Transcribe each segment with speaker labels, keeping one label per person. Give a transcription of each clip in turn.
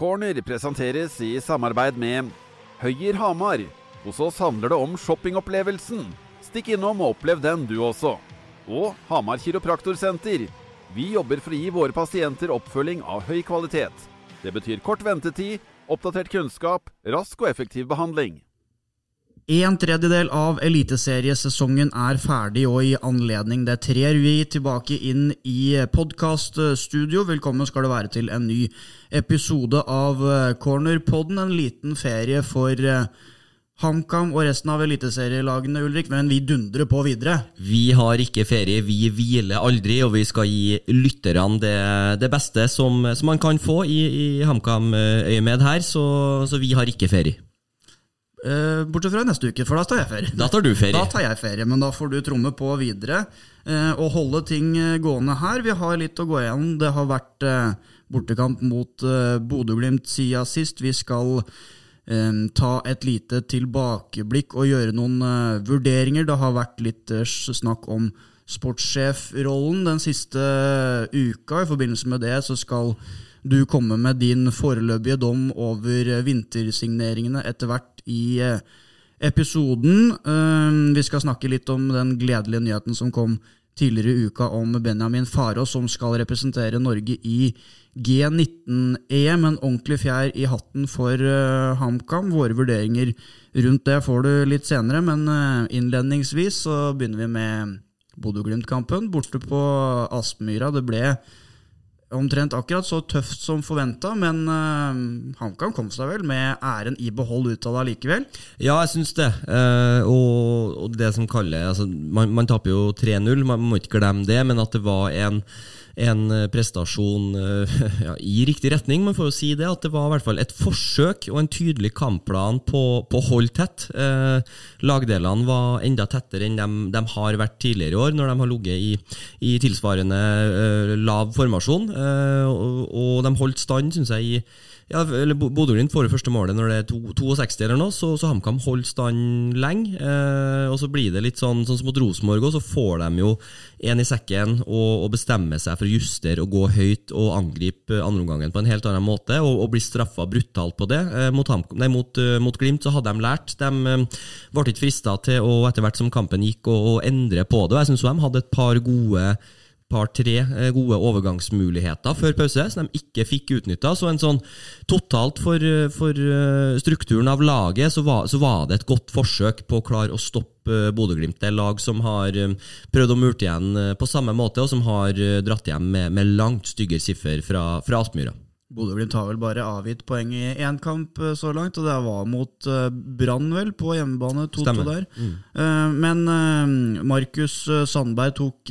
Speaker 1: Corner presenteres i samarbeid med Høyer Hamar. Hos oss handler det om shoppingopplevelsen. Stikk innom og opplev den du også. Og Hamar kiropraktorsenter. Vi jobber for å gi våre pasienter oppfølging av høy kvalitet. Det betyr kort ventetid, oppdatert kunnskap, rask og effektiv behandling.
Speaker 2: En tredjedel av eliteseriesesongen er ferdig, og i anledning det trer vi tilbake inn i podkaststudio. Velkommen skal det være til en ny episode av Cornerpodden. En liten ferie for eh, HamKam og resten av eliteserielagene, Ulrik, men vi dundrer på videre.
Speaker 3: Vi har ikke ferie, vi hviler aldri, og vi skal gi lytterne det, det beste som, som, man kan få i, i HamKam-øyemed her, så, så vi har ikke ferie.
Speaker 2: Uh, bortsett fra neste uke, for da tar jeg ferie.
Speaker 3: Da tar du ferie.
Speaker 2: Da tar jeg ferie, Men da får du tromme på videre uh, og holde ting eh, gående her. Vi har litt å gå igjennom. Det har vært bortekamp mot Bodø-Glimt siden sist. Vi skal ta et lite tilbakeblikk og gjøre noen vurderinger. Det har vært litt snakk om sportssjefrollen den siste uka. I forbindelse med det så skal du komme med din foreløpige dom over vintersigneringene etter hvert i eh, episoden. Eh, vi skal snakke litt om den gledelige nyheten som kom tidligere i uka om Benjamin Farås, som skal representere Norge i G19-EM. En ordentlig fjær i hatten for uh, HamKam. Våre vurderinger rundt det får du litt senere, men innledningsvis så begynner vi med Bodø-Glimt-kampen borte på Aspmyra. Det ble omtrent akkurat så tøft som forventa, men uh, HamKam kom seg vel med æren i behold ut av det allikevel?
Speaker 3: Ja, jeg syns det. Uh, og, og, det som kaller altså, man, man taper jo 3-0, man må ikke glemme det, men at det var en en eh, prestasjon eh, ja, i riktig retning. Man får jo si det, at det var i hvert fall et forsøk og en tydelig kampplan på, på å holde tett. Eh, lagdelene var enda tettere enn de, de, har vært tidligere i år, når de har ligget i, i tilsvarende eh, lav formasjon. Eh, og, og, de holdt stand, syns jeg, i ja, eller Bodø-Glimt får det første målet når det er 62 eller noe, så, så HamKam holder stand lenge. Eh, og så blir det litt sånn, sånn som mot Rosenborg, så får de jo en i sekken og, og bestemmer seg for å justere og gå høyt og angripe andreomgangen på en helt annen måte, og, og blir straffa brutalt på det. Eh, mot, Ham, nei, mot, uh, mot, Glimt så hadde de lært. De uh, ble ikke frista til å, etter hvert som kampen gikk, å endre på det. og Jeg syns de hadde et par gode par-tre eh, gode overgangsmuligheter før pause som de ikke fikk utnytta. Så en sånn totalt for, for eh, strukturen av laget, så var, så var, det et godt forsøk på å klare å stoppe eh, Bodø-Glimt. Det er lag som har prøvd å murte igjen på samme måte, og som har dratt hjem med, med langt styggere siffer fra, fra Aspmyra.
Speaker 2: Bodø-Glimt har vel bare avgitt poeng i én kamp så langt, og det var mot Brann, vel, på hjemmebane 2-2 der. Mm. Men Markus Sandberg tok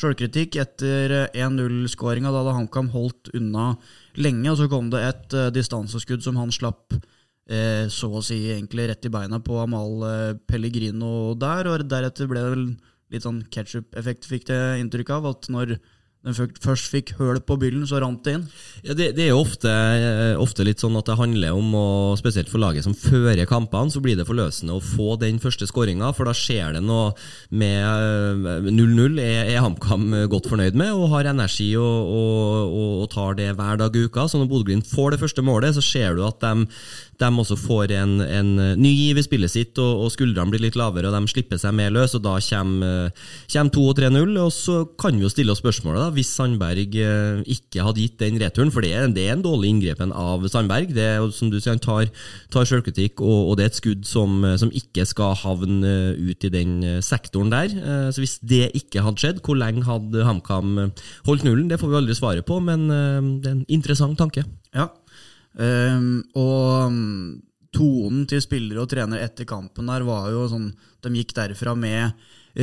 Speaker 2: sjølkritikk etter 1-0-skåringa. Da hadde HamKam holdt unna lenge, og så kom det et uh, distanseskudd som han slapp eh, så å si egentlig rett i beina på Amal eh, Pellegrino der. og Deretter ble det vel litt sånn ketsjup-effekt, fikk det inntrykk av. at når den først fikk høl på byllen, så rant det inn?
Speaker 3: Ja, det, det er jo ofte, ofte, litt sånn at det handler om, og spesielt for laget som fører kampene, så blir det forløsende å få den første skåringa, for da skjer det noe med 0-0. Eh, er, er HamKam godt fornøyd med og har energi og, og, og, og tar det hver dag i uka. Så når Bodø-Glimt får det første målet, så ser du at de de også får en, en ny giv i spillet sitt, og, og, skuldrene blir litt lavere, og de slipper seg mer løs. og Da kommer, kommer 2 og 3-0. og Så kan vi jo stille oss spørsmålet, da, hvis Sandberg eh, ikke hadde gitt den returen, for det det er en dårlig inngrepen av Sandberg. det er, som du sier, Han tar, tar selvkritikk, og, og, det er et skudd som, som, ikke skal havne ut i den eh, sektoren der. Eh, så Hvis det ikke hadde skjedd, hvor lenge hadde HamKam holdt nullen? Det får vi aldri svaret på, men det er en interessant tanke.
Speaker 2: Ja, Um, og um, tonen til spillere og trenere etter kampen der var jo sånn De gikk derfra med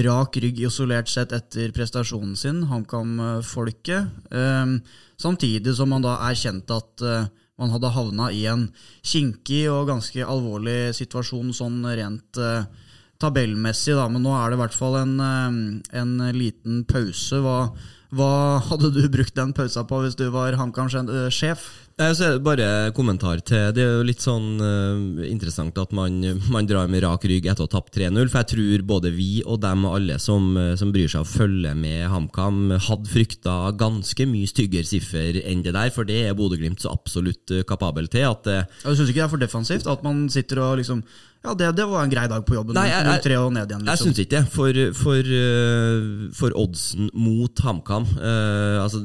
Speaker 2: rak rygg isolert sett etter prestasjonen sin, HamKam-folket. Um, samtidig som man da erkjente at uh, man hadde havna i en kinkig og ganske alvorlig situasjon sånn rent uh, tabellmessig, da. Men nå er det i hvert fall en, uh, en liten pause. Hva, hva hadde du brukt den pausa på hvis du var HamKam-sjef?
Speaker 3: Eh, Så er det bare kommentar til Det er jo litt sånn uh, interessant at man, man drar med rak rygg etter å ha tapt 3-0. For jeg tror både vi og dem og alle som, eh, som bryr seg og følger med HamKam, hadde frykta ganske mye styggere siffer enn det der. For det er Bodø-Glimt så absolutt eh, kapabel til. at uh,
Speaker 2: Jeg syns ikke det er for defensivt at man sitter og liksom Ja, det, det var en grei dag på jobben.
Speaker 3: Nei, jeg- jeg-
Speaker 2: 0-3 og ned igjen,
Speaker 3: Jeg
Speaker 2: liksom.
Speaker 3: syns ikke det. For, for, eh, for oddsen mot HamKam uh, altså,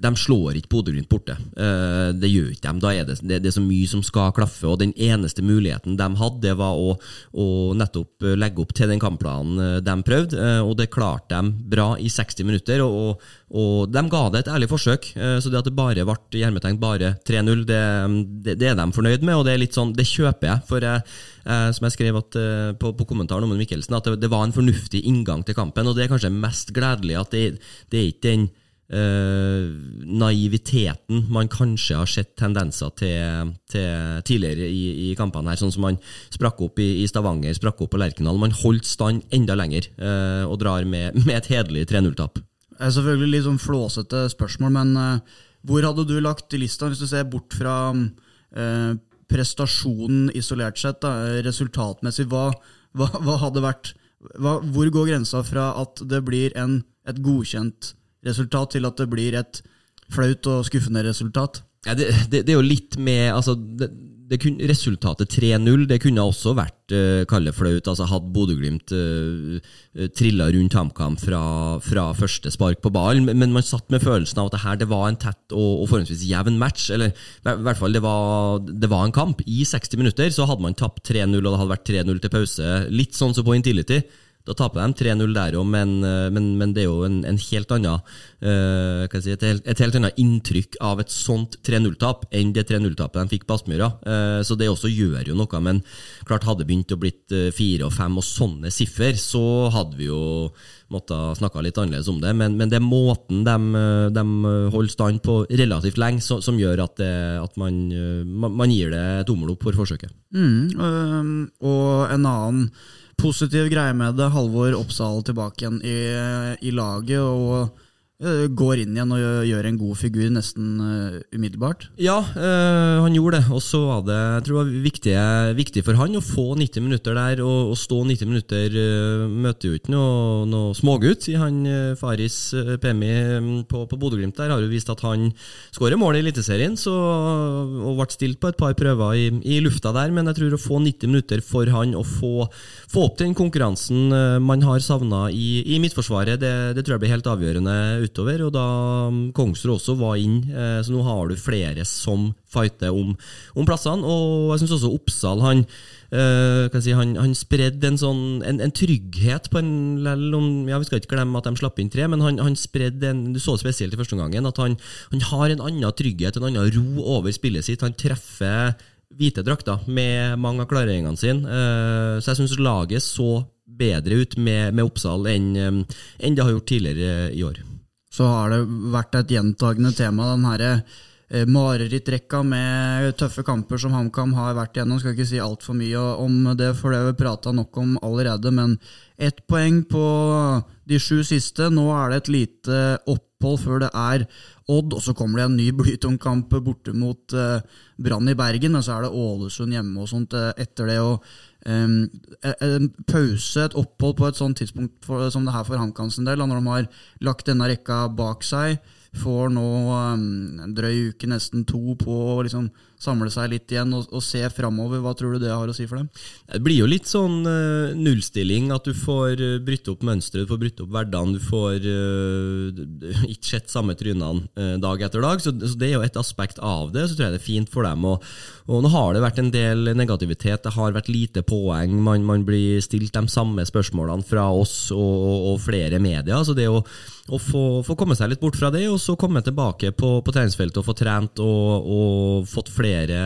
Speaker 3: De slår ikke Bodø-Glimt borte. Uh, det gjør ikke de. Da er det, det, det er så mye som skal klaffe. Og den eneste muligheten de hadde, det var å, å nettopp legge opp til den kampplanen de prøvde. Uh, og det klarte de bra i 60 minutter. Og, og, og de ga det et ærlig forsøk. eh, så det at det bare ble hermetegn bare 3-0, det, det, det er de fornøyd med. Og det er litt sånn, det kjøper jeg. For jeg, eh, som jeg skrev at, eh, på, på kommentaren om Mikkelsen, at det, det var en fornuftig inngang til kampen. Og det er kanskje mest gledelig at det, det er ikke den Uh, naiviteten man kanskje har sett tendenser til, til tidligere i, i kampene. her, Sånn som man sprakk opp i, i Stavanger, sprakk opp på Lerkendal. Man holdt stand enda lenger uh, og drar med, med et hederlig 3-0-tap.
Speaker 2: Det er selvfølgelig litt sånn flåsete spørsmål, men uh, hvor hadde du lagt lista, hvis du ser bort fra uh, prestasjonen isolert sett, da, eh, resultatmessig? Hva, hva, hva hadde vært hva, Hvor går grensa fra at det blir en, et godkjent resultat, til at det blir et flaut og skuffende resultat?
Speaker 3: Ja, det, det, det er jo litt med altså, det, det kun, Resultatet 3-0 det kunne også vært uh, kalle flaut. altså Hadde Bodø-Glimt uh, trilla rundt HamKam fra, fra første spark på ballen, men man satt med følelsen av at det her det var en tett og, og forholdsvis jevn match. eller i hvert fall det var, det var en kamp. I 60 minutter så hadde man tapt 3-0, og det hadde vært 3-0 til pause. Litt sånn som på Intility. Da taper de 3-0 der òg, men, men, men det er jo en, en helt annen, uh, si, et, helt, et helt annet inntrykk av et sånt 3-0-tap enn det 3-0-tapet de fikk på Aspmyra. Uh, så det også gjør jo noe. Men klart hadde det begynt å blitt fire og fem og sånne siffer, så hadde vi jo måttet snakke litt annerledes om det. Men, men det er måten de, de holder stand på relativt lenge, så, som gjør at, det, at man, man, gir det tommel opp for forsøket.
Speaker 2: Mm, øh, og en annen positiv greie med det. Halvor Oppsal tilbake igjen i, i laget og går inn igjen og gjør, en god figur nesten uh, umiddelbart.
Speaker 3: Ja, øh, han gjorde det. Og så var det jeg tror det var viktig, for han å få 90 minutter der. Og, og stå 90 minutter øh, møter jo ikke noe, noe smågutt. han Faris Pemi på, på Bodø-Glimt der har jo vist at han skårer mål i Eliteserien. Og ble stilt på et par prøver i, i lufta der. Men jeg tror å få 90 minutter for han å få, få opp den konkurransen man har savna i, i Midtforsvaret, det, det tror jeg blir helt avgjørende utover. Og da Kongsrud også var inn, eh, så nå har du flere som fighter om, om plassene. Og jeg syns også Oppsal han eh, si, han, han spredde en sånn en, en trygghet på en lell om, ja, Vi skal ikke glemme at de slapp inn tre, men han, han spredde en Du så det spesielt i første omgang, at han, han har en annen trygghet, en annen ro over spillet sitt. Han treffer hvite drakter med mange av klareringene sine. Eh, så jeg syns laget så bedre ut med, med Oppsal enn eh, enn det har gjort tidligere i år.
Speaker 2: Så har det vært et gjentagende tema, den herre eh, marerittrekka med tøffe kamper som HamKam har vært igjennom. Skal ikke si altfor mye om det, for det har vi prata nok om allerede. Men ett poeng på de sju siste. Nå er det et lite opphold før det er Odd, og så kommer det en ny blytungkamp borte mot eh, Brann i Bergen. Og så er det Ålesund hjemme og sånt eh, etter det. og em, en pause, et opphold på et sånt tidspunkt for, som det her for HamKam sin del, når de har lagt denne rekka bak seg, får nå um, en drøy uke, nesten to, på å liksom samle seg litt igjen og, og se framover. Hva tror du det har å si for dem?
Speaker 3: Det blir jo litt sånn uh, nullstilling, at du får uh, opp mønsteret, du får brytt opp hverdagen, du får uh, ikke sett samme trynene dag etter dag. Så, så, det er jo et aspekt av det. Så tror jeg det er fint for dem. Og, og nå har det vært en del negativitet, det har vært lite poeng. Man, man blir stilt de samme spørsmålene fra oss og, og, og flere medier. Så det å, å få, få, komme seg litt bort fra det, og så komme tilbake på, på treningsfeltet og få trent og, og fått flere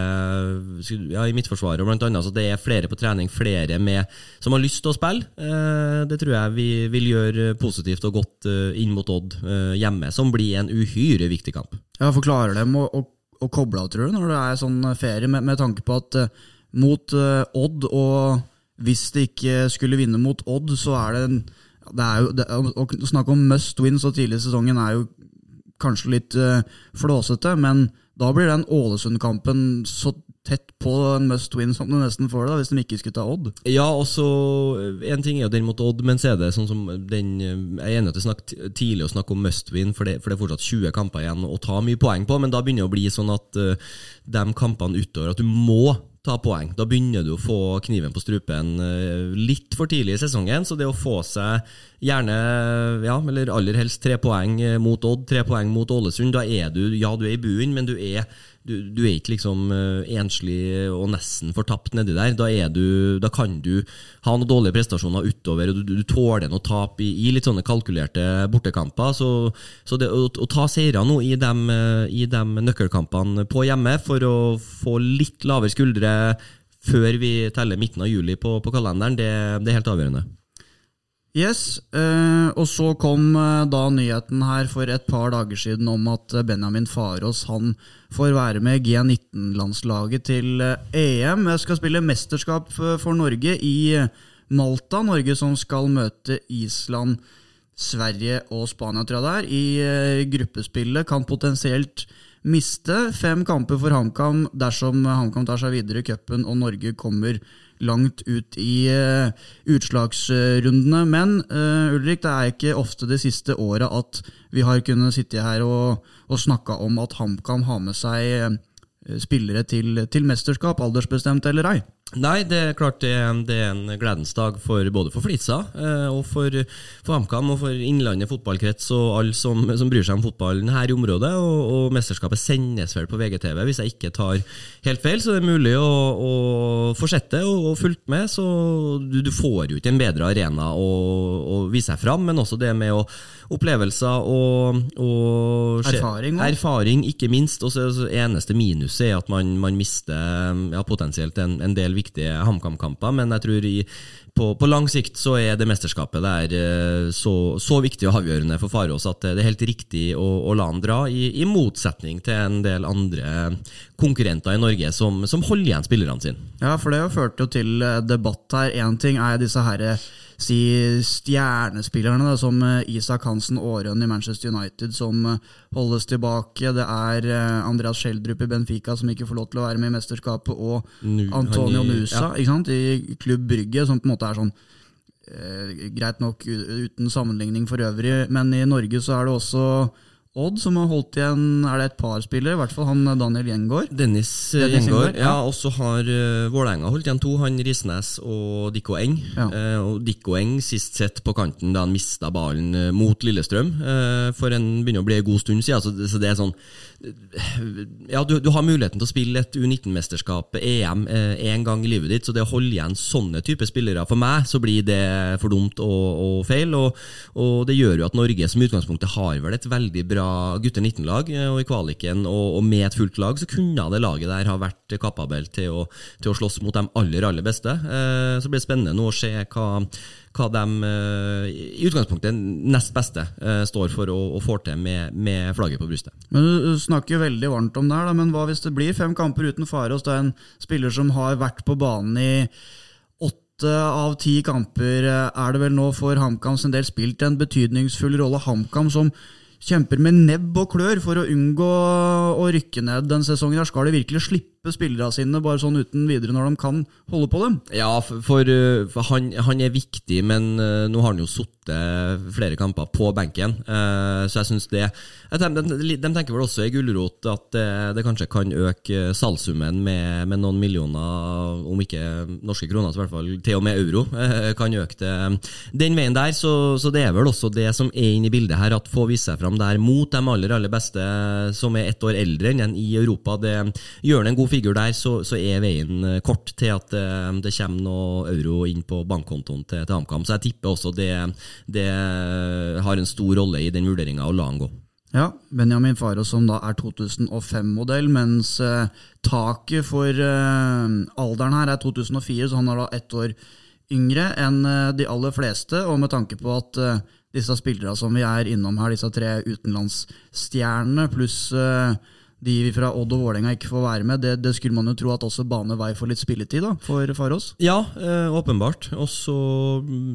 Speaker 3: ja, i Midtforsvaret blant annet, så det er flere på trening, flere med, som har lyst til å spille. Eh, det tror jeg vi vil gjøre positivt og godt eh, inn mot Odd eh, hjemme, som blir en uhyre viktig kamp.
Speaker 2: Ja, Forklarer dem og, å, å koble av, tror du, når det er sånn ferie, med, med tanke på at uh, mot uh, Odd, og hvis de ikke skulle vinne mot Odd, så er det en det er jo, det, Å snakke om must win så tidlig i sesongen er jo kanskje litt uh, flåsete, men Da blir den Ålesund-kampen så tett på en must win som du nesten får da, hvis de ikke skulle ta Odd.
Speaker 3: Ja, og så En ting er jo den mot Odd, men så er det sånn som den Jeg er enig at det er tidlig å snakke om must win, for det, for det, er fortsatt 20 kamper igjen å ta mye poeng på, men da begynner det å bli sånn at uh, de kampene utover at du må ta poeng. Da begynner du å få kniven på strupen litt for tidlig i sesongen, så det å få seg gjerne, ja, eller aller helst tre poeng mot Odd, tre poeng mot Ålesund, da er du ja, du er i buen, men du er du, du, er ikke liksom uh, enslig og nesten fortapt nedi der. Da, du, da, kan du ha noen dårlige prestasjoner utover, og du, du tåler noe tap i, i, litt sånne kalkulerte bortekamper. Så, så det, å, å, ta seirer nå i de, uh, i de nøkkelkampene på hjemme for å få litt lavere skuldre før vi teller midten av juli på, på kalenderen, det, det er helt avgjørende.
Speaker 2: Yes, eh, og så kom eh, da nyheten her for et par dager siden om at eh, Benjamin Farås han får være med G19-landslaget til EM. E Jeg skal spille mesterskap for Norge i Malta. Norge som skal møte Island, Sverige og Spania, tror jeg det er. I gruppespillet kan potensielt miste fem kamper for HamKam dersom HamKam tar seg videre i cupen og Norge kommer langt ut i uh, utslagsrundene. Men uh, Ulrik, det er ikke ofte de siste året at vi har kunnet sitte her og, og snakke om at HamKam har med seg uh, spillere til, til mesterskap, aldersbestemt eller ei.
Speaker 3: Nei, det er klart det, det, er en gledens dag for, både for Flisa eh, og for, for HamKam og for Innlandet fotballkrets og alle som, som, bryr seg om fotballen her i området. Og, og, mesterskapet sendes vel på VGTV, hvis jeg ikke tar helt feil. Så det er mulig å, å fortsette og, og fulgt med. Så du, du, får jo ikke en bedre arena å, å vise seg fram, men også det med å, opplevelser og, og
Speaker 2: erfaring,
Speaker 3: erfaring, ikke minst. Og så eneste minuset er at man, man mister ja, potensielt en, en del viktige HamKam-kamper, men jeg tror i, på, på, lang sikt så er det mesterskapet der eh, så, så viktig og avgjørende for Farås at det er helt riktig å, å la han dra, i, i, motsetning til en del andre konkurrenter i Norge som, som holder igjen spillerne sine.
Speaker 2: Ja, for det har ført jo til eh, debatt her. Én ting er disse herre si stjernespillerne, da, som eh, Isak Hansen Aarøen i Manchester United, som eh, holdes tilbake. Det er eh, Andreas Schjelderup i Benfica som ikke får lov til å være med i mesterskapet, og Antonio Nusa ja. i Klubb Brygge, som på en måte er sånn eh, Greit nok uten sammenligning for øvrig, men i Norge så er det også Odd, som har holdt igjen Er det et par spillere? I hvert fall han Daniel Gjengård.
Speaker 3: Dennis, eh, Dennis Gjengård. Ja, og så har uh, Vålerenga holdt igjen to. Han Risnes og Dikko Eng. Ja. Uh, og Dikko Eng sist sett på kanten da han mista ballen uh, mot Lillestrøm. Uh, for en begynner å bli en god stund siden. Så, så det er sånn ja, du, du, har muligheten til å spille et U19-mesterskap, EM, én gang i livet ditt. Så det å holde igjen sånne typer spillere For meg så blir det for dumt og, og feil. Og, og, det gjør jo at Norge som utgangspunktet har vel et veldig bra gutter 19-lag, eh, og i kvaliken og, og, med et fullt lag så kunne det laget der ha vært kapabel til å, til å slåss mot de aller, aller beste. Eh, så blir det spennende nå å se hva, hva de eh, i utgangspunktet nest beste eh, står for og får til med, med, flagget på brystet.
Speaker 2: Men Du snakker jo veldig varmt om det her, men hva hvis det blir fem kamper uten fare er en spiller som har vært på banen i åtte av ti kamper eh, er det vel nå for HamKam en del spilt en betydningsfull rolle. HamKam som kjemper med nebb og klør for å unngå å rykke ned den sesongen. her Skal de virkelig slippe spillerne sine bare sånn uten videre når de kan holde på dem?
Speaker 3: Ja, for, for, for han, han, er viktig, men uh, nå har han jo sittet flere kamper på benken. Uh, så jeg syns det de, de, de, tenker vel også i gulrot at det, det, kanskje kan øke salgssummen med, med, noen millioner, om ikke norske kroner, så i hvert fall til og med euro. Uh, kan øke det den veien der. Så, så, det er vel også det som er inne i bildet her, at få vise seg fram der mot de aller, aller beste som er ett år eldre enn i Europa. Det gjør en god figur der, så, så, er veien eh, kort til at det, eh, kommer noe euro inn på bankkontoen til, til HamKam. Så jeg tipper også det, det har en stor rolle i den vurderinga å la han gå.
Speaker 2: Ja, Benjamin Faro som da er 2005-modell, mens eh, taket for eh, alderen her er 2004, så han er da ett år yngre enn eh, de aller fleste. Og med tanke på at eh, disse spillerne som vi er innom her, disse tre utenlandsstjernene, pluss de fra Odd og Vålerenga ikke får være med. Det, det, skulle man jo tro at også baner vei for litt spilletid da, for Farås?
Speaker 3: Ja, øh, åpenbart. Og så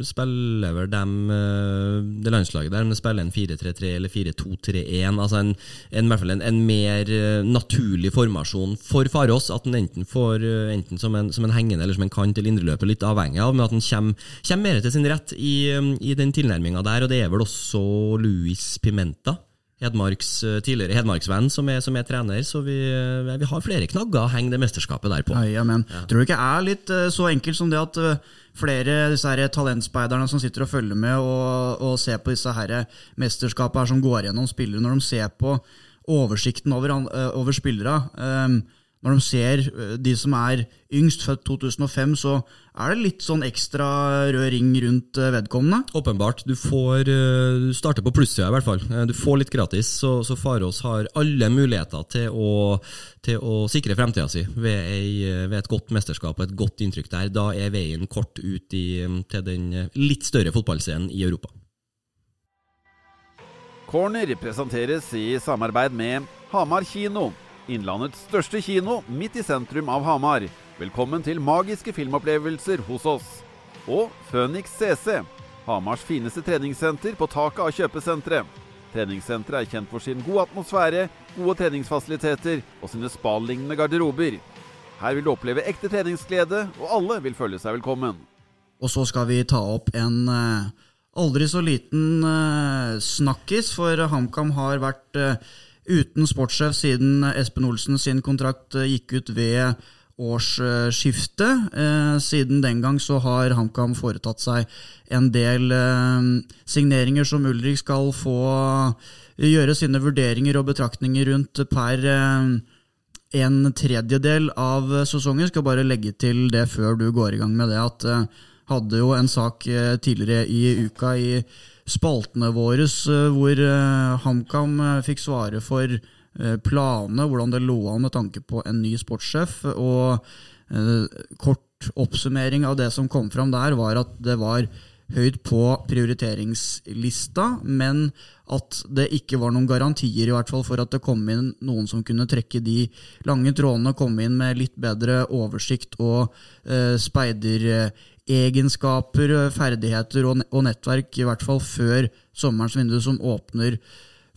Speaker 3: spiller vel dem øh, det landslaget der, men spiller en 4-3-3 eller 4-2-3-1. Altså en, en, en, en mer naturlig formasjon for Farås. At den enten får enten som en, som en hengende eller som en kant eller indreløper, litt avhengig av, men at den kommer, kommer mer til sin rett i, i den tilnærminga der. Og det er vel også Luis Pimenta Hedmarks, eh, tidligere Hedmarksvenn som er, som er, trener, så vi, eh, vi, har flere knagger å henge det mesterskapet der på.
Speaker 2: Ja, men, ja. Tror du ikke det er litt eh, så enkelt som det at flere disse her talentspeiderne som sitter og følger med og, og ser på disse her mesterskapene her som går gjennom spillere, når de ser på oversikten over, over spillere um, når de ser eh, de som er yngst, født 2005, så er det litt sånn ekstra rød ring rundt eh, vedkommende.
Speaker 3: Åpenbart. Du får eh, du starter på plussida, i hvert fall. Du får litt gratis, så, så Farås har alle muligheter til å, til å sikre fremtida si ved, ei, ved, et godt mesterskap og et godt inntrykk der. Da er veien kort ut i, til den litt større fotballscenen i Europa.
Speaker 1: Corner presenteres i samarbeid med Hamar kino. Innlandets største kino midt i sentrum av Hamar. Velkommen til magiske filmopplevelser hos oss. Og Phoenix CC, Hamars fineste treningssenter på taket av kjøpesenteret. Treningssenteret er kjent for sin gode atmosfære, gode treningsfasiliteter og sine spalignende garderober. Her vil du oppleve ekte treningsglede, og alle vil føle seg velkommen.
Speaker 2: Og så skal vi ta opp en uh, aldri så liten uh, snakkis, for HamKam har vært uh, uten sportssjef siden Espen Olsen sin kontrakt eh, gikk ut ved årsskiftet. Eh, siden den gang så har HamKam foretatt seg en del eh, signeringer som Ulrik skal få gjøre sine vurderinger og betraktninger rundt per en tredjedel av sesongen. Skal bare legge til det før du går i gang med det, at hadde jo en sak tidligere i uka i spaltene våre eh, hvor eh, HamKam eh, fikk svare for planene, hvordan det lå an med tanke på en ny sportssjef. Og kort oppsummering av det som kom fram der, var at det var høyt på prioriteringslista, men at det ikke var noen garantier i hvert fall for at det kom inn noen som kunne trekke de lange trådene, komme inn med litt bedre oversikt og eh, egenskaper, ferdigheter og, og nettverk, i hvert fall før sommerens vindu, som åpner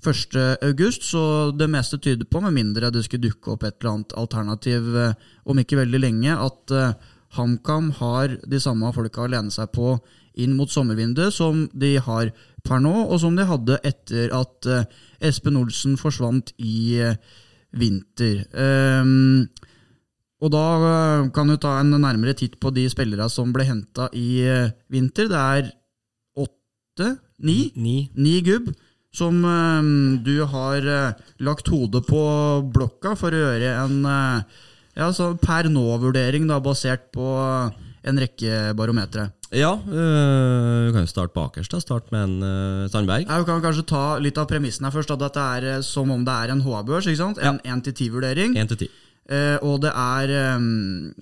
Speaker 2: 1.8, så det meste tyder på, med mindre det skulle dukke opp et eller annet alternativ eh, om ikke veldig lenge, at uh, HamKam har de samme folka å lene seg på inn mot sommervinduet som de har per nå, og som de hadde etter at Espen Olsen forsvant i vinter. Um, og da eh, kan du ta en nærmere titt på de spillere som ble henta i eh, vinter. Det er åtte, ni,
Speaker 3: ni.
Speaker 2: ni gubb som um, du har lagt hodet på blokka for å gjøre en ja, per nå-vurdering, basert på en rekke barometere.
Speaker 3: Ja, øh, vi kan jo starte bakerst. Start med en øh, Sandberg.
Speaker 2: Ja, vi kan kanskje ta litt av premissen her først. At dette er som om det er en HA-børs. En 1-10-vurdering.
Speaker 3: Ja. 1 til 10.
Speaker 2: Eh, og det er um,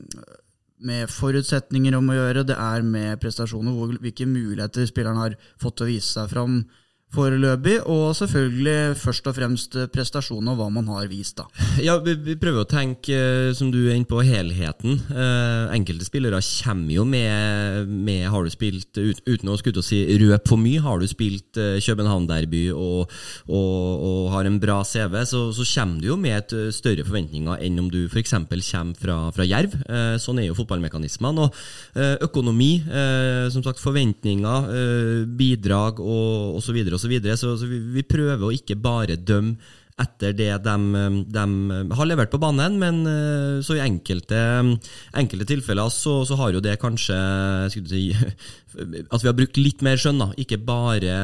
Speaker 2: med forutsetninger om å gjøre, det er med prestasjoner, hvilke muligheter spilleren har fått til å vise seg fram foreløpig, og selvfølgelig først og fremst prestasjoner og hva man har vist. da.
Speaker 3: Ja, Vi, vi prøver å tenke, eh, som du er inne på, helheten. Eh, enkelte spillere kommer jo med, med Har du spilt, ut, uten å skulle si røp for mye, har du spilt eh, København-derby og, og, og, har en bra CV, så, så, kommer du jo med et eh, større forventninger enn om du f.eks. kommer fra, fra Jerv. Eh, sånn er jo fotballmekanismene. Og eh, økonomi, som sagt forventninger, bidrag og osv. osv. Så, så, så vi, vi, prøver å ikke bare dømme etter det de, de, har levert på banen, men eh, så i enkelte, enkelte tilfeller så, så, har jo det kanskje si, At vi har brukt litt mer skjønn, da. Ikke bare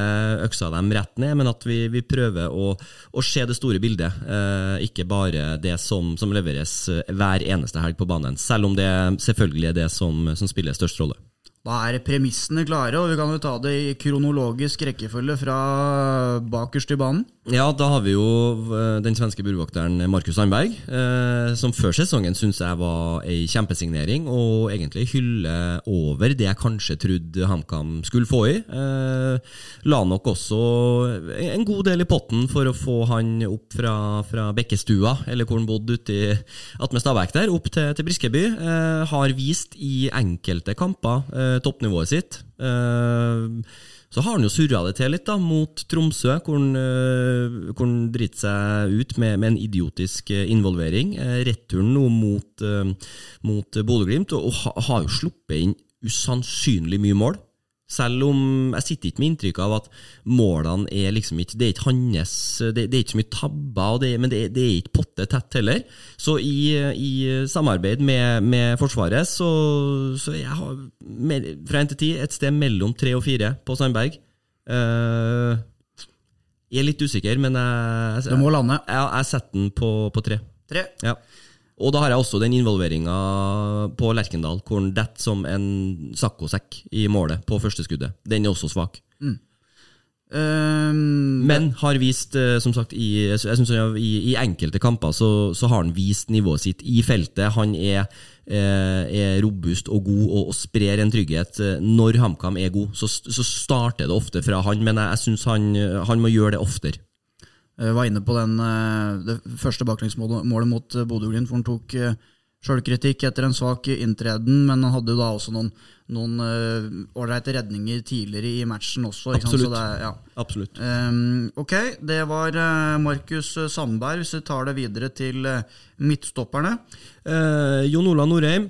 Speaker 3: øksa dem rett ned, men at vi, vi prøver å, å, se det store bildet. Eh, ikke bare det som, som, leveres hver eneste helg på banen, selv om det selvfølgelig er det som, som spiller størst rolle.
Speaker 2: Da er premissene klare, og vi kan jo ta det i kronologisk rekkefølge fra bakerst i banen.
Speaker 3: Ja, da har vi jo eh, den svenske burvokteren Markus Sandberg, eh, som før sesongen syns jeg var ei kjempesignering, og egentlig hylle over det jeg kanskje trodde HamKam skulle få i. Eh, la nok også en god del i potten for å få han opp fra, fra Bekkestua, eller hvor han bodde ute attmed Stabæk der, opp til, til Briskeby. Har vist i enkelte kamper toppnivået sitt. Eh, så har han jo surra det til litt da, mot Tromsø, hvor han, øh, hvor han driter seg ut med, med, en idiotisk involvering. Eh, returen nå mot, mot Bodø-Glimt, og har jo sluppet inn usannsynlig mye mål. Selv om jeg sitter ikke med inntrykk av at målene er liksom ikke Det er ikke hans Det, det er ikke så mye tabber, det, men det, det, er ikke potte tett heller. Så i, i samarbeid med, med, Forsvaret så, så jeg har med, fra 1 til 10 et sted mellom 3 og 4 på Sandberg. Uh, jeg er litt usikker, men jeg,
Speaker 2: jeg.
Speaker 3: Jeg, jeg setter den på, på 3.
Speaker 2: 3.
Speaker 3: Ja. Og da har jeg også den involveringa på Lerkendal, hvor han detter som en saccosekk i målet på første skuddet. Den er også svak.
Speaker 2: Mm. Um,
Speaker 3: Men har vist, eh, som sagt, i, jeg synes i, i enkelte kamper så, så, har han vist nivået sitt i feltet. Han er, eh, er robust og god og, og, sprer en trygghet. Når HamKam er god, så, så, starter det ofte fra han, men jeg, jeg syns han, han må gjøre det oftere.
Speaker 2: Jeg var inne på den, det første baklengsmålet mot Bodø-Glimt, hvor han tok sjølkritikk etter en svak inntreden, men han hadde jo da også noen ålreite uh, redninger tidligere i matchen også.
Speaker 3: Absolutt.
Speaker 2: Det, ja.
Speaker 3: Absolutt.
Speaker 2: Um, ok, det var uh, Markus Sandberg. Hvis vi tar det videre til uh, midtstopperne.
Speaker 3: Jon Ola Norheim.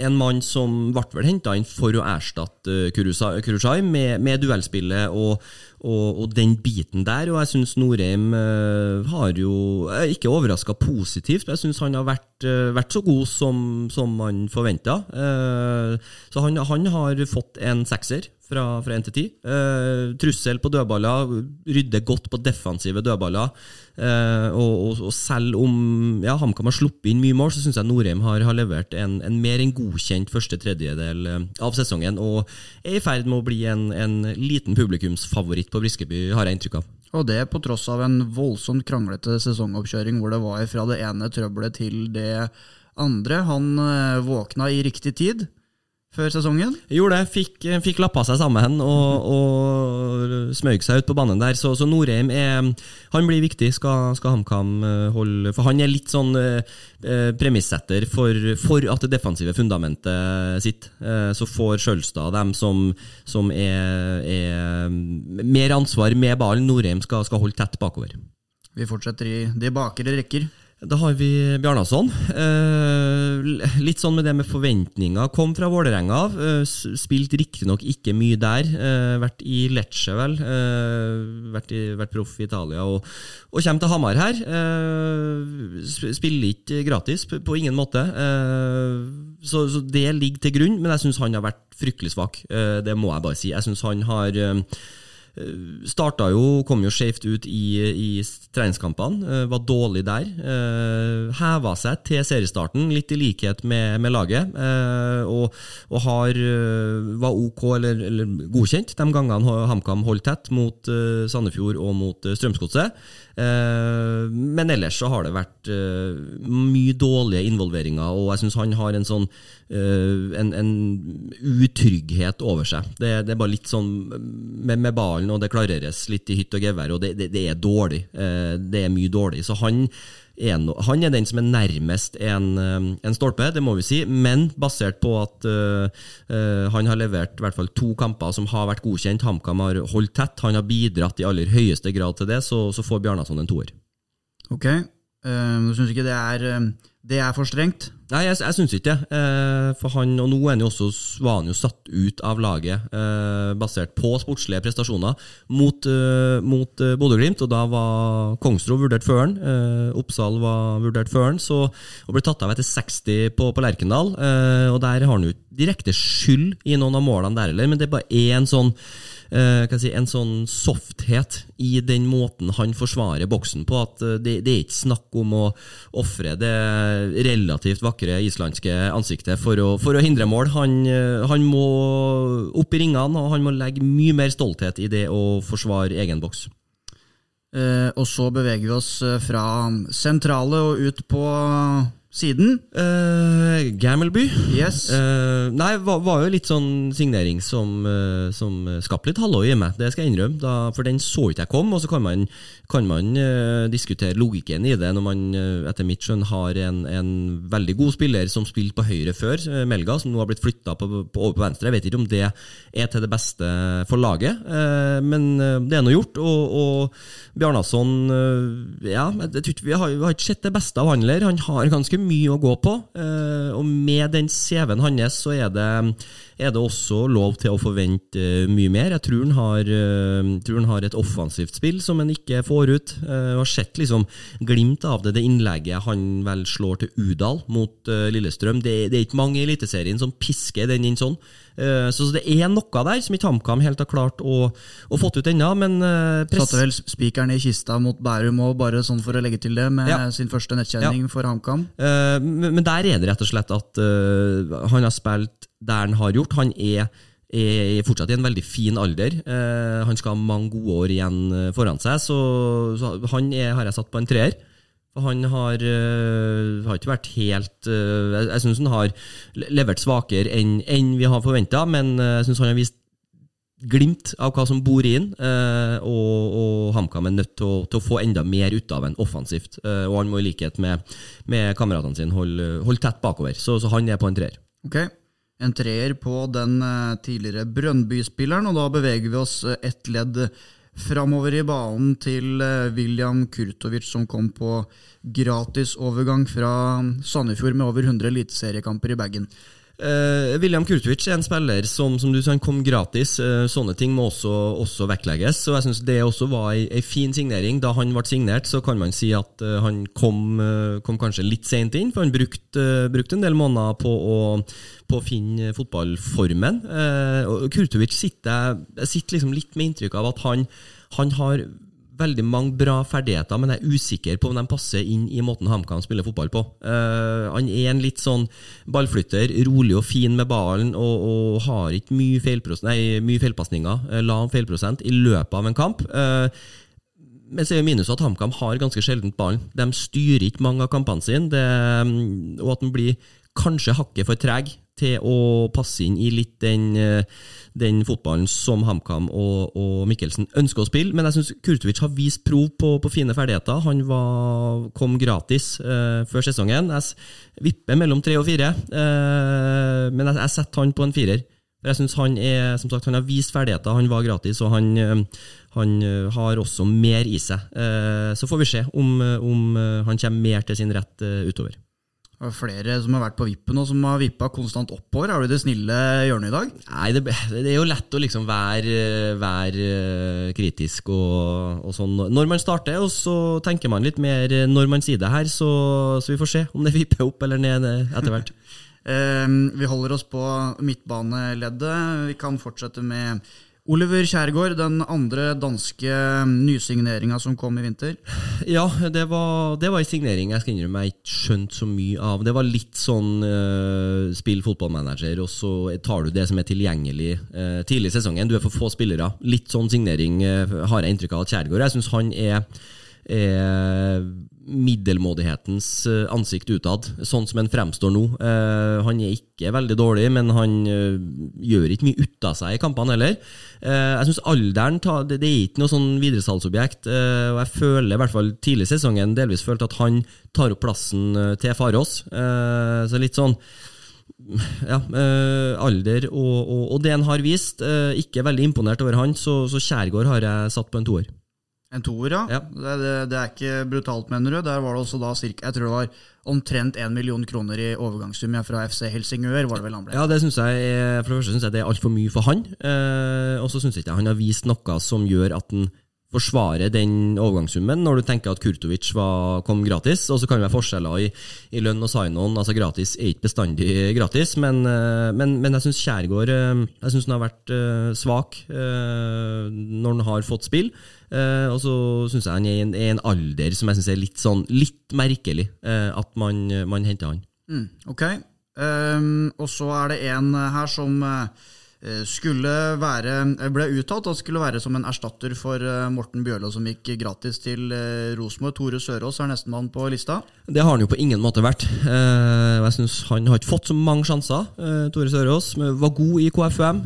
Speaker 3: En mann som ble vel henta inn for å erstatte Kurusai med, med duellspillet og, og, og, den biten der. Og jeg syns Norheim uh, har jo ikke overraska positivt. Jeg syns han har vært, uh, vært, så god som, som man forventa. så han, han, har fått en sekser fra, fra 1 til 10. Uh, trussel på dødballer, rydder godt på defensive dødballer. Uh, og, og, og, selv om ja, HamKam har sluppet inn mye mål, så syns jeg Norheim har, har levert en, en, mer enn godkjent første tredjedel uh, av sesongen. Og er i ferd med å bli en, en liten publikumsfavoritt på Briskeby, har jeg inntrykk av.
Speaker 2: Og det på tross av en voldsomt kranglete sesongoppkjøring hvor det var fra det ene trøbbelet til det andre. Han våkna i riktig tid før sesongen?
Speaker 3: Gjorde det. Fikk, fikk lappa seg sammen og, og smøg seg ut på banen der. Så, så Norheim er Han blir viktig, skal, skal HamKam eh, holde For han er litt sånn eh, premissetter for, for, at det defensive fundamentet sitt. Eh, så får Sjølstad dem som, som er, er, mer ansvar med ballen. Norheim skal, skal holde tett bakover.
Speaker 2: Vi fortsetter i de bakre rekker.
Speaker 3: Da har vi Bjarnason. Eh, litt sånn med det med forventninger. Kom fra Vålerenga. Eh, spilt riktignok ikke mye der. Eh, vært i Lecce, vel. Eh, vært, vært proff i Italia. Og, og kommer til Hamar her. Eh, spiller ikke gratis, på, på ingen måte. Eh, så, så, det ligger til grunn, men jeg syns han har vært fryktelig svak. Det må jeg bare si. Jeg syns han har Starta jo, kom jo skjevt ut i, i treningskampene, var dårlig der. Heva seg til seriestarten, litt i likhet med, med laget. Og, og har, var ok, eller, eller, godkjent, de gangene HamKam holdt tett mot Sandefjord og mot Strømsgodset. Men ellers så har det vært mye dårlige involveringer, og jeg syns han har en sånn en, en utrygghet over seg. Det, det, er bare litt sånn med, med ballen, og det klareres litt i hytt og gevær, og det, det, det, er dårlig. Det er mye dårlig. Så han er, no, han er den som er nærmest en, en, stolpe, det må vi si, men basert på at uh, uh, han har levert i hvert fall to kamper som har vært godkjent, HamKam har holdt tett, han har bidratt i aller høyeste grad til det, så, så får Bjarnason en toer.
Speaker 2: Ok, uh, du syns ikke det er det er for strengt?
Speaker 3: Nei, jeg, jeg syns ikke det. Eh, for han, og nå er han jo også, var han jo satt ut av laget eh, basert på sportslige prestasjoner mot, eh, mot Bodø-Glimt. Og da var Kongsro vurdert før han. Oppsal var vurdert før han. Så, og ble tatt av etter 60 på, på Lerkendal. Og der har han jo direkte skyld i noen av målene der heller, men det er bare én sånn si, en sånn softhet i den måten han forsvarer boksen på. At uh, det, det, er ikke snakk om å ofre det relativt vakre islandske ansiktet for å, for å hindre mål. Han, eh, han må opp i ringene, og han må legge mye mer stolthet i det å forsvare egen boks.
Speaker 2: Eh, og så beveger vi oss eh, fra sentrale og ut på siden.
Speaker 3: Uh, Gammelby.
Speaker 2: Yes.
Speaker 3: Uh, nei, var, var, jo litt sånn signering som, uh, som skapte litt halloi i meg, det skal jeg innrømme. Da, for den så ikke jeg kom, og så kan man, kan man diskutere logikken i det når man etter mitt skjønn har en, en, veldig god spiller som spilte på høyre før, Melga, som nå har blitt flytta over på venstre. Jeg vet ikke om det er til det beste for laget, men det er nå gjort. Og, og Bjarnason Ja, vi har, vi har ikke sett det beste av han. Han har ganske mye å gå på. Eh, og med den CV-en hans så er det, er det, også lov til å forvente eh, mye mer. Jeg tror han har, eh, tror han har et offensivt spill som han ikke får ut. Jeg har sett liksom glimt av det, det innlegget han vel slår til Udal mot Lillestrøm. Det, det er ikke mange i Eliteserien som pisker den inn sånn. Eh, så det er noe der som ikke HamKam helt har klart å, å fått ut ennå. Men
Speaker 2: eh, Satte vel spikeren i kista mot Bærum òg, bare sånn for å legge til det, med ja. sin første nettkjenning ja. for HamKam?
Speaker 3: Uh, men der er det rett og slett at han har spilt der han har gjort. Han er er fortsatt i en veldig fin alder. Eh, han skal ha mange gode år igjen foran seg, så, så han er, har jeg satt på en treer. For han har, uh, har, ikke vært helt uh, Jeg, jeg syns han har levert svakere enn, enn vi har forventa, men uh, jeg syns han har vist glimt av hva som bor inn, uh, og, og HamKam er nødt til å, til å, få enda mer ut av en offensivt. og han må i likhet med, med kameratene sine holde, holde, tett bakover, så, så, han er på en treer.
Speaker 2: Ok, En treer på den tidligere Brønnby-spilleren, og da beveger vi oss ett ledd framover i banen til eh, William Kurtovic, som kom på gratisovergang fra Sandefjord med over 100 eliteseriekamper i bagen.
Speaker 3: Uh, William Kurtovic er en spiller som, som du sa, kom gratis. Uh, sånne ting må også, også vektlegges. Og jeg synes Det også var ei fin signering. Da han ble signert, så kan man si at uh, han kom, kom, kanskje litt seint inn, for han brukte, brukte en del måneder på å, på å finne fotballformen. Kurtovic sitter, sitter liksom litt med inntrykk av at han, han har veldig mange bra ferdigheter, men jeg er usikker på om de passer inn i måten HamKam spiller fotball på. Uh, han er en litt sånn ballflytter, rolig og fin med ballen, og, og har ikke mye, nei, mye feilpasninger, uh, lav feilprosent, i løpet av en kamp. Uh, men så er jo minus at HamKam har ganske sjeldent ballen. De styrer ikke mange av kampene sine, det, og at den blir kanskje hakket for treg til å passe inn i litt den, eh, den fotballen som HamKam og, og, Mikkelsen ønsker å spille. Men jeg syns Kurtovic har vist prov på, på, fine ferdigheter. Han var, kom gratis uh, før sesongen. Jeg vipper mellom tre og fire, uh, men jeg, jeg, setter han på en firer. For jeg synes han er, som sagt, han har vist ferdigheter, han var gratis, og han, han har også mer i seg. Så får vi se om, om han kommer mer til sin rett utover.
Speaker 2: Det er flere som har vært på vippen og som har vippa konstant oppover. Er du det snille hjørnet i dag?
Speaker 3: Nei, det, det er jo lett å liksom være, være eh, kritisk og, og, sånn når man starter, og så tenker man litt mer når man sier det her, så, så vi får se om det vipper opp eller ned etter hvert.
Speaker 2: um, vi holder oss på midtbaneleddet. Vi kan fortsette med Oliver Kjærgaard, den andre danske nysigneringa som kom i vinter?
Speaker 3: Ja, det var, det var en signering jeg skal innrømme jeg ikke skjønte så mye av. Det var litt sånn uh, spill fotballmanager, og så tar du det som er tilgjengelig uh, tidlig i sesongen. Du er for få spillere. Litt sånn signering uh, har jeg inntrykk av at Kjærgaard Jeg syns han er er middelmådighetens eh, ansikt utad, sånn som han fremstår nå. Eh, han er ikke veldig dårlig, men han eh, gjør ikke mye ut av seg i kampene heller. jeg syns alderen tar, det, er ikke noe sånn videresalgsobjekt, og jeg føler i hvert fall tidlig i sesongen delvis følt at han tar opp plassen til Farås. så litt sånn ja, alder og, og, og, det han har vist. ikke veldig imponert over han, så, så Kjærgaard har jeg satt på en toer.
Speaker 2: En toer, ja. ja. Det, det, det, er ikke brutalt, mener du. Der var det også da cirka, jeg tror det var omtrent 1 million kroner i overgangssum fra FC Helsingør. var det vel han ble.
Speaker 3: Ja, det synes jeg, For det første syns jeg det er altfor mye for han. Eh, og så syns jeg ikke han har vist noe som gjør at han forsvare den overgangssummen når du tenker at Kurtovic var, kom gratis. Og så kan det være forskjeller i, i lønn og sign-on. Altså gratis er ikke bestandig gratis, men, eh, men, men jeg syns Kjærgaard eh, jeg synes han har vært uh, svak når han har fått spill. Og så syns jeg han er i en, en, alder som jeg synes er litt, sånn, litt merkelig at man, man henter han.
Speaker 2: Mm, ok. Um, og så er det en her som uh, skulle være ble uttalt at skulle være som en erstatter for uh, Morten Bjørlo, som gikk gratis til Rosenborg. Tore Sørås er nestemann på lista.
Speaker 3: Det har han jo på ingen måte vært. Jeg synes Han har ikke fått så mange sjanser. Tore Sørås var god i KFUM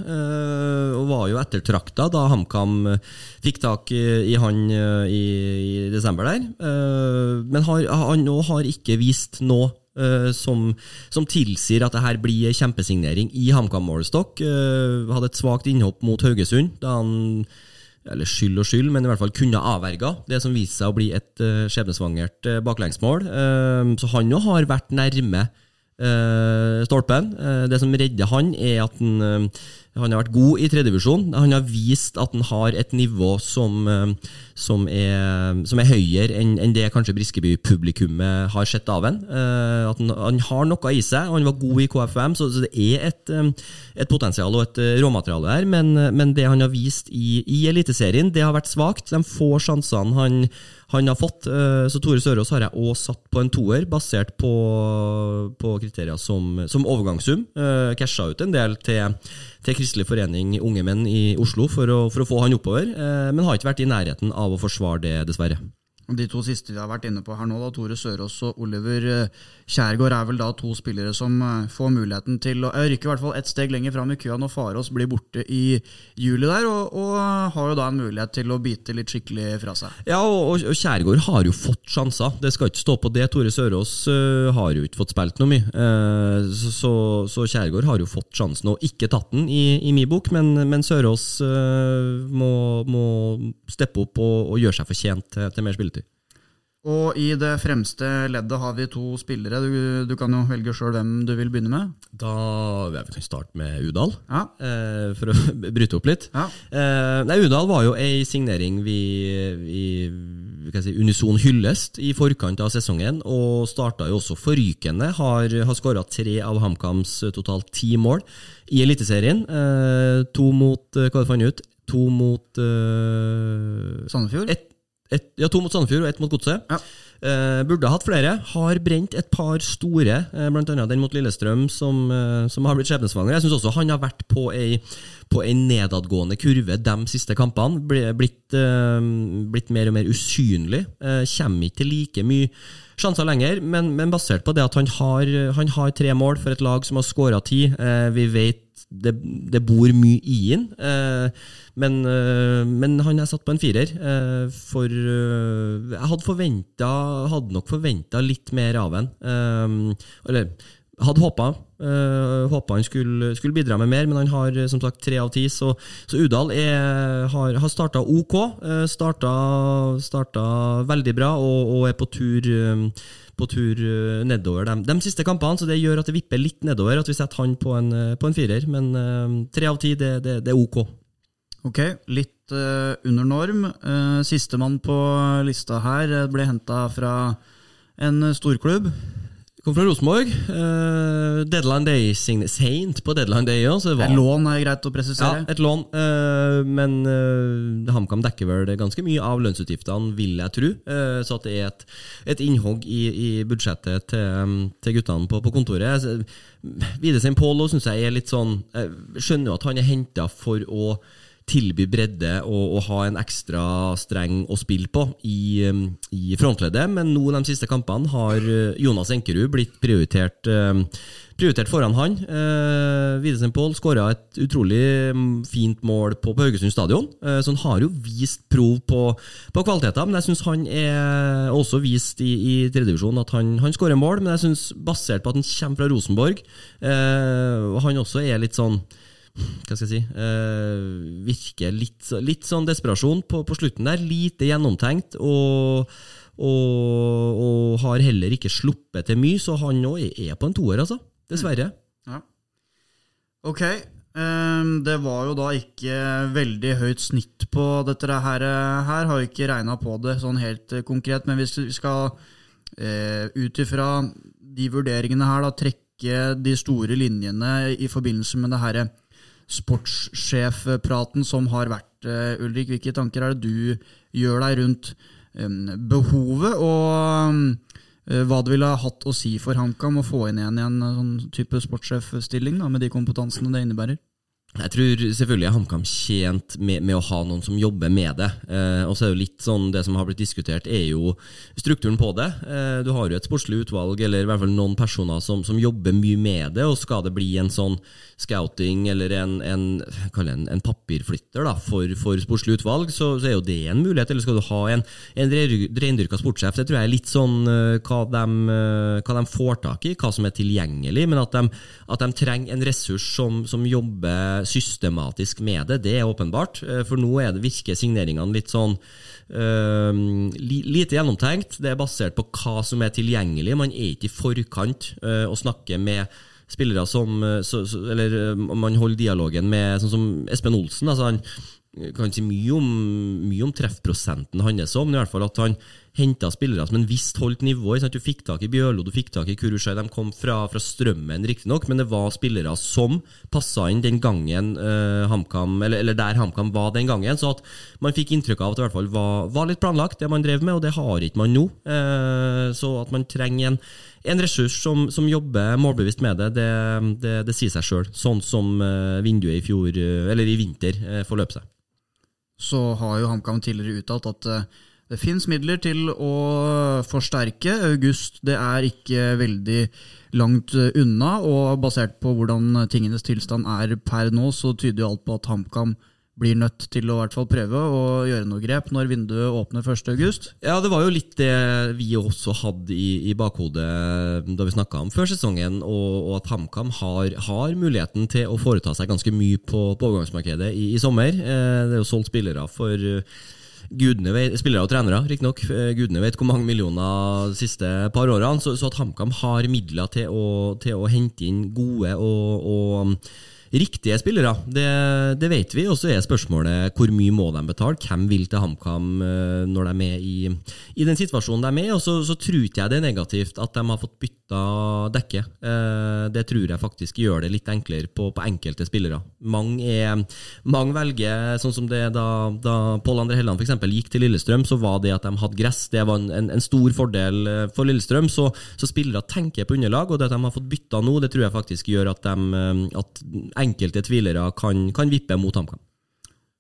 Speaker 3: og var jo ettertrakta da HamKam fikk tak i, han i, desember der. men han, han har ikke vist noe som, som, tilsier at det her blir kjempesignering i HamKam-målestokk. Uh, hadde et svakt innhopp mot Haugesund, da han eller skyld og skyld, men i hvert fall kunne avverga det som viste seg å bli et uh, skjebnesvangert uh, baklengsmål. så han jo har vært nærme stolpen. det som redder han, er at han han har vært god i tredjevisjon. Han har vist at han har et nivå som, eh, som, er, som er, høyere enn, en det kanskje Briskeby-publikummet har sett av han. Uh, at han, han, har noe i seg. og Han var god i KFM, så, så det er et, eh, et, potensial og et råmateriale her. Men, men det han har vist i, i Eliteserien, det har vært svakt. De få sjansene han han har fått. Eh, så Tore Sørås har jeg òg satt på en toer, basert på, på kriterier som, som overgangssum. Uh, casha ut en del til, til Kristelig forening Unge Menn i Oslo for å, for å få han oppover, uh, men har ikke vært i nærheten av å forsvare det, dessverre.
Speaker 2: De to siste vi har vært inne på her nå, da, Tore Sørås og Oliver eh, Kjærgaard, er vel da to spillere som eh, får muligheten til å rykke i ett steg lenger fram i køa når Farås blir borte i juli der, og, og, har jo da en mulighet til å bite litt skikkelig fra seg.
Speaker 3: Ja, og, og Kjærgaard har jo fått sjanser, det skal ikke stå på det. Tore Sørås uh, har jo ikke fått spilt noe mye, uh, så, så, Kjærgaard har jo fått sjansen og ikke tatt den i, i min bok, men, men Sørås uh, må, må, steppe opp og, og gjøre seg fortjent til, til mer spilletid.
Speaker 2: Og i det fremste leddet har vi to spillere. Du, du kan jo velge sjøl hvem du vil begynne med.
Speaker 3: Da vil jeg starte med Udal,
Speaker 2: ja.
Speaker 3: eh, for å bryte opp litt.
Speaker 2: Ja.
Speaker 3: Eh, nei, Udal var jo ei signering vi, vi si, unison hyllest i forkant av sesongen, og starta jo også forrykende. Har, har skåra tre av HamKams totalt ti mål i Eliteserien. Eh, to mot Hva du fant ut? To mot uh,
Speaker 2: Sandefjord?
Speaker 3: Et, et, ja, to mot Sandefjord og ett mot Godset.
Speaker 2: Ja.
Speaker 3: Eh, burde hatt flere. Har brent et par store, eh, bl.a. den mot Lillestrøm, som, eh, som har blitt skjebnesvanger. Jeg syns også han har vært på ei, på ei nedadgående kurve de siste kampene. Blitt, eh, blitt mer og mer usynlig. Eh, kommer ikke til like mye sjanser lenger, men, men, basert på det at han har, han har tre mål for et lag som har skåra ti. Eh, vi vet det, det, bor mye i den. Eh, men, eh, men, han er satt på en firer. Eh, for jeg hadde, hadde nok forventa litt mer av han. Eller hadde håpa. Uh, håpa han skulle, skulle, bidra med mer, men han har som sagt tre av ti. Så, så Udal er, har, har starta ok. Uh, starta, starta, veldig bra og, og er på tur um, på tur eh, nedover de, de, siste kampene, så det gjør at det vipper litt nedover. At vi setter han på en, eh, på en firer. Men eh, tre av ti, det, det, det, er ok.
Speaker 2: Ok, litt uh, under norm. Uh, Sistemann på lista her ble henta fra en storklubb.
Speaker 3: Kom fra Rosenborg. Uh, deadline Day seint på deadline day. Ja,
Speaker 2: så et lån er greit å presisere.
Speaker 3: Ja, et lån. Uh, men uh, HamKam dekker vel ganske mye av lønnsutgiftene, vil jeg tro. Uh, så at det er et, et innhogg i, i budsjettet til, til guttene på, på kontoret. sin Pål syns jeg er litt sånn Jeg skjønner jo at han er henta for å tilby bredde og, og, ha en ekstra streng å spille på i, um, i frontleddet, men nå de siste kampene har uh, Jonas Enkerud blitt prioritert, um, prioritert foran han. Eh, Videsen Pål skåra et utrolig um, fint mål på, på Haugesund stadion, eh, så han har jo vist prov på, på kvaliteter. Men jeg syns han er også vist i, i tredjedivisjon at han, han skårer mål, men jeg synes basert på at han kommer fra Rosenborg, eh, han også er litt sånn hva skal jeg si uh, Virker litt, litt, sånn desperasjon på, på, slutten der. Lite gjennomtenkt. Og, og, og, har heller ikke sluppet til mye, så han òg er på en toer, altså. Dessverre.
Speaker 2: Mm. Ja. Ok. Um, det var jo da ikke veldig høyt snitt på dette her. her har ikke regna på det sånn helt uh, konkret, men hvis vi skal uh, ut ifra de vurderingene her da trekke de store linjene i forbindelse med det herre sportssjefpraten som har vært. Eh, Ulrik, hvilke tanker er det du gjør deg rundt behovet og eh, hva det ville ha hatt å si for HamKam å få inn igjen i en sånn type sportssjefstilling, med de kompetansene det innebærer?
Speaker 3: Jeg tror selvfølgelig HamKam tjent med, med, å ha noen som jobber med det. Eh, og så er det jo litt sånn, Det som har blitt diskutert, er jo strukturen på det. Eh, du har jo et sportslig utvalg, eller i hvert fall noen personer som, som, jobber mye med det. og Skal det bli en sånn scouting eller en, en, en, en papirflytter da, for, for sportslig utvalg, så, så, er jo det en mulighet. Eller skal du ha en, en reindyrka sportssjef? Det tror jeg er litt sånn uh, hva, de, uh, hva, de, får tak i, hva som er tilgjengelig. Men at de, at de trenger en ressurs som, som jobber systematisk med det, det er åpenbart. Eh, for nå det, virker signeringene litt sånn uh, lite gjennomtenkt. Det er basert på hva som er tilgjengelig. Man er ikke i forkant uh, og snakker med spillere som så, så, Eller man holder dialogen med sånn som Espen Olsen. altså han kan si mye om, mye om treffprosenten hans men i hvert fall at han henta spillere som en visst holdt nivå. Du fikk tak i Bjørlo, du fikk tak i Kurushai. De kom fra, fra Strømmen, riktignok, men det var spillere som passa inn den gangen uh, HamKam, eller, eller, der HamKam var den gangen. Så at man fikk inntrykk av at det i hvert fall var, var litt planlagt, det man drev med, og det har ikke man nå. Uh, så at man trenger en, en ressurs som, som, jobber målbevisst med det, det, det, det sier seg sjøl. Sånn som uh, vinduet i fjor, eller i vinter, forløp seg.
Speaker 2: Så har jo HamKam tidligere uttalt at det fins midler til å forsterke. August det er ikke veldig langt unna, og basert på hvordan tingenes tilstand er per nå, så tyder jo alt på at HamKam blir nødt til å i hvert fall prøve å gjøre noe grep når vinduet åpner 1.8.
Speaker 3: Ja, det var jo litt det vi også hadde i, i bakhodet da vi snakka om før sesongen, og, og at HamKam har, har, muligheten til å foreta seg ganske mye på, på overgangsmarkedet i, i sommer. Eh, det er jo solgt spillere for Gudene vet, Spillere og trenere, riktignok. Eh, gudene vet hvor mange millioner de siste par årene. Så, så at HamKam har midler til å, til å, hente inn gode og, og riktige spillere, det, det, vet vi. Og så er spørsmålet hvor mye må de betale? Hvem vil til HamKam eh, når de er i, i, den situasjonen de er i? Og så, så tror jeg det er negativt at de har fått bytta dekke. Eh, det tror jeg faktisk gjør det litt enklere på, på enkelte spillere. Mange, er, mange, velger, sånn som det da, da Pål André Helland f.eks. gikk til Lillestrøm, så var det at de hadde gress, det var en, en stor fordel eh, for Lillestrøm. Så, så spillere tenker på underlag, og det at de har fått bytta nå, det tror jeg faktisk gjør at, de, at enkelte tvilere kan, kan vippe mot HamKam.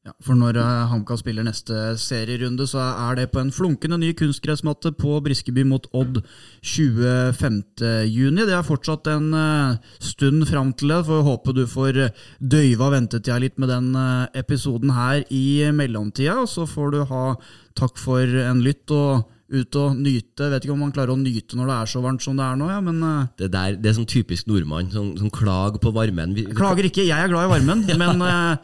Speaker 2: Ja, for når uh, HamKam spiller neste serierunde, så er det på en flunkende ny kunstgressmatte på Briskeby mot Odd 25.6. Det er fortsatt en uh, stund fram til det, for jeg håper du får døyva ventetida litt med den uh, episoden her i mellomtida. Så får du ha takk for en lytt. og ut og nyte. Vet ikke om man klarer å nyte når det er så varmt som det er nå, ja, men uh,
Speaker 3: det, der, det er sånn typisk nordmann, sånn, som klag på varmen.
Speaker 2: Vi, vi, klager ikke, jeg er glad i varmen, ja. men uh,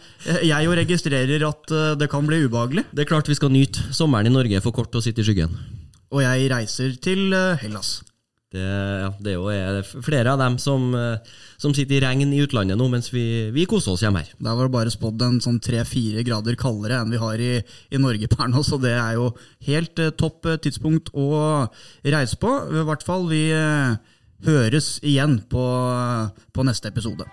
Speaker 2: jeg jo registrerer at uh, det kan bli ubehagelig.
Speaker 3: Det er klart vi skal nyte. Sommeren i Norge er for kort å sitte i skyggen.
Speaker 2: Og jeg reiser til Hellas.
Speaker 3: Det, ja, det er jo flere av dem som, eh, som, sitter i regn i utlandet nå, mens vi, vi koser oss hjemme her.
Speaker 2: Der var det bare spådd en sånn tre-fire grader kaldere enn vi har i, i Norge per nå, så det er jo helt eh, topp eh, tidspunkt å reise på. I hvert fall, vi høres igjen på, på neste episode.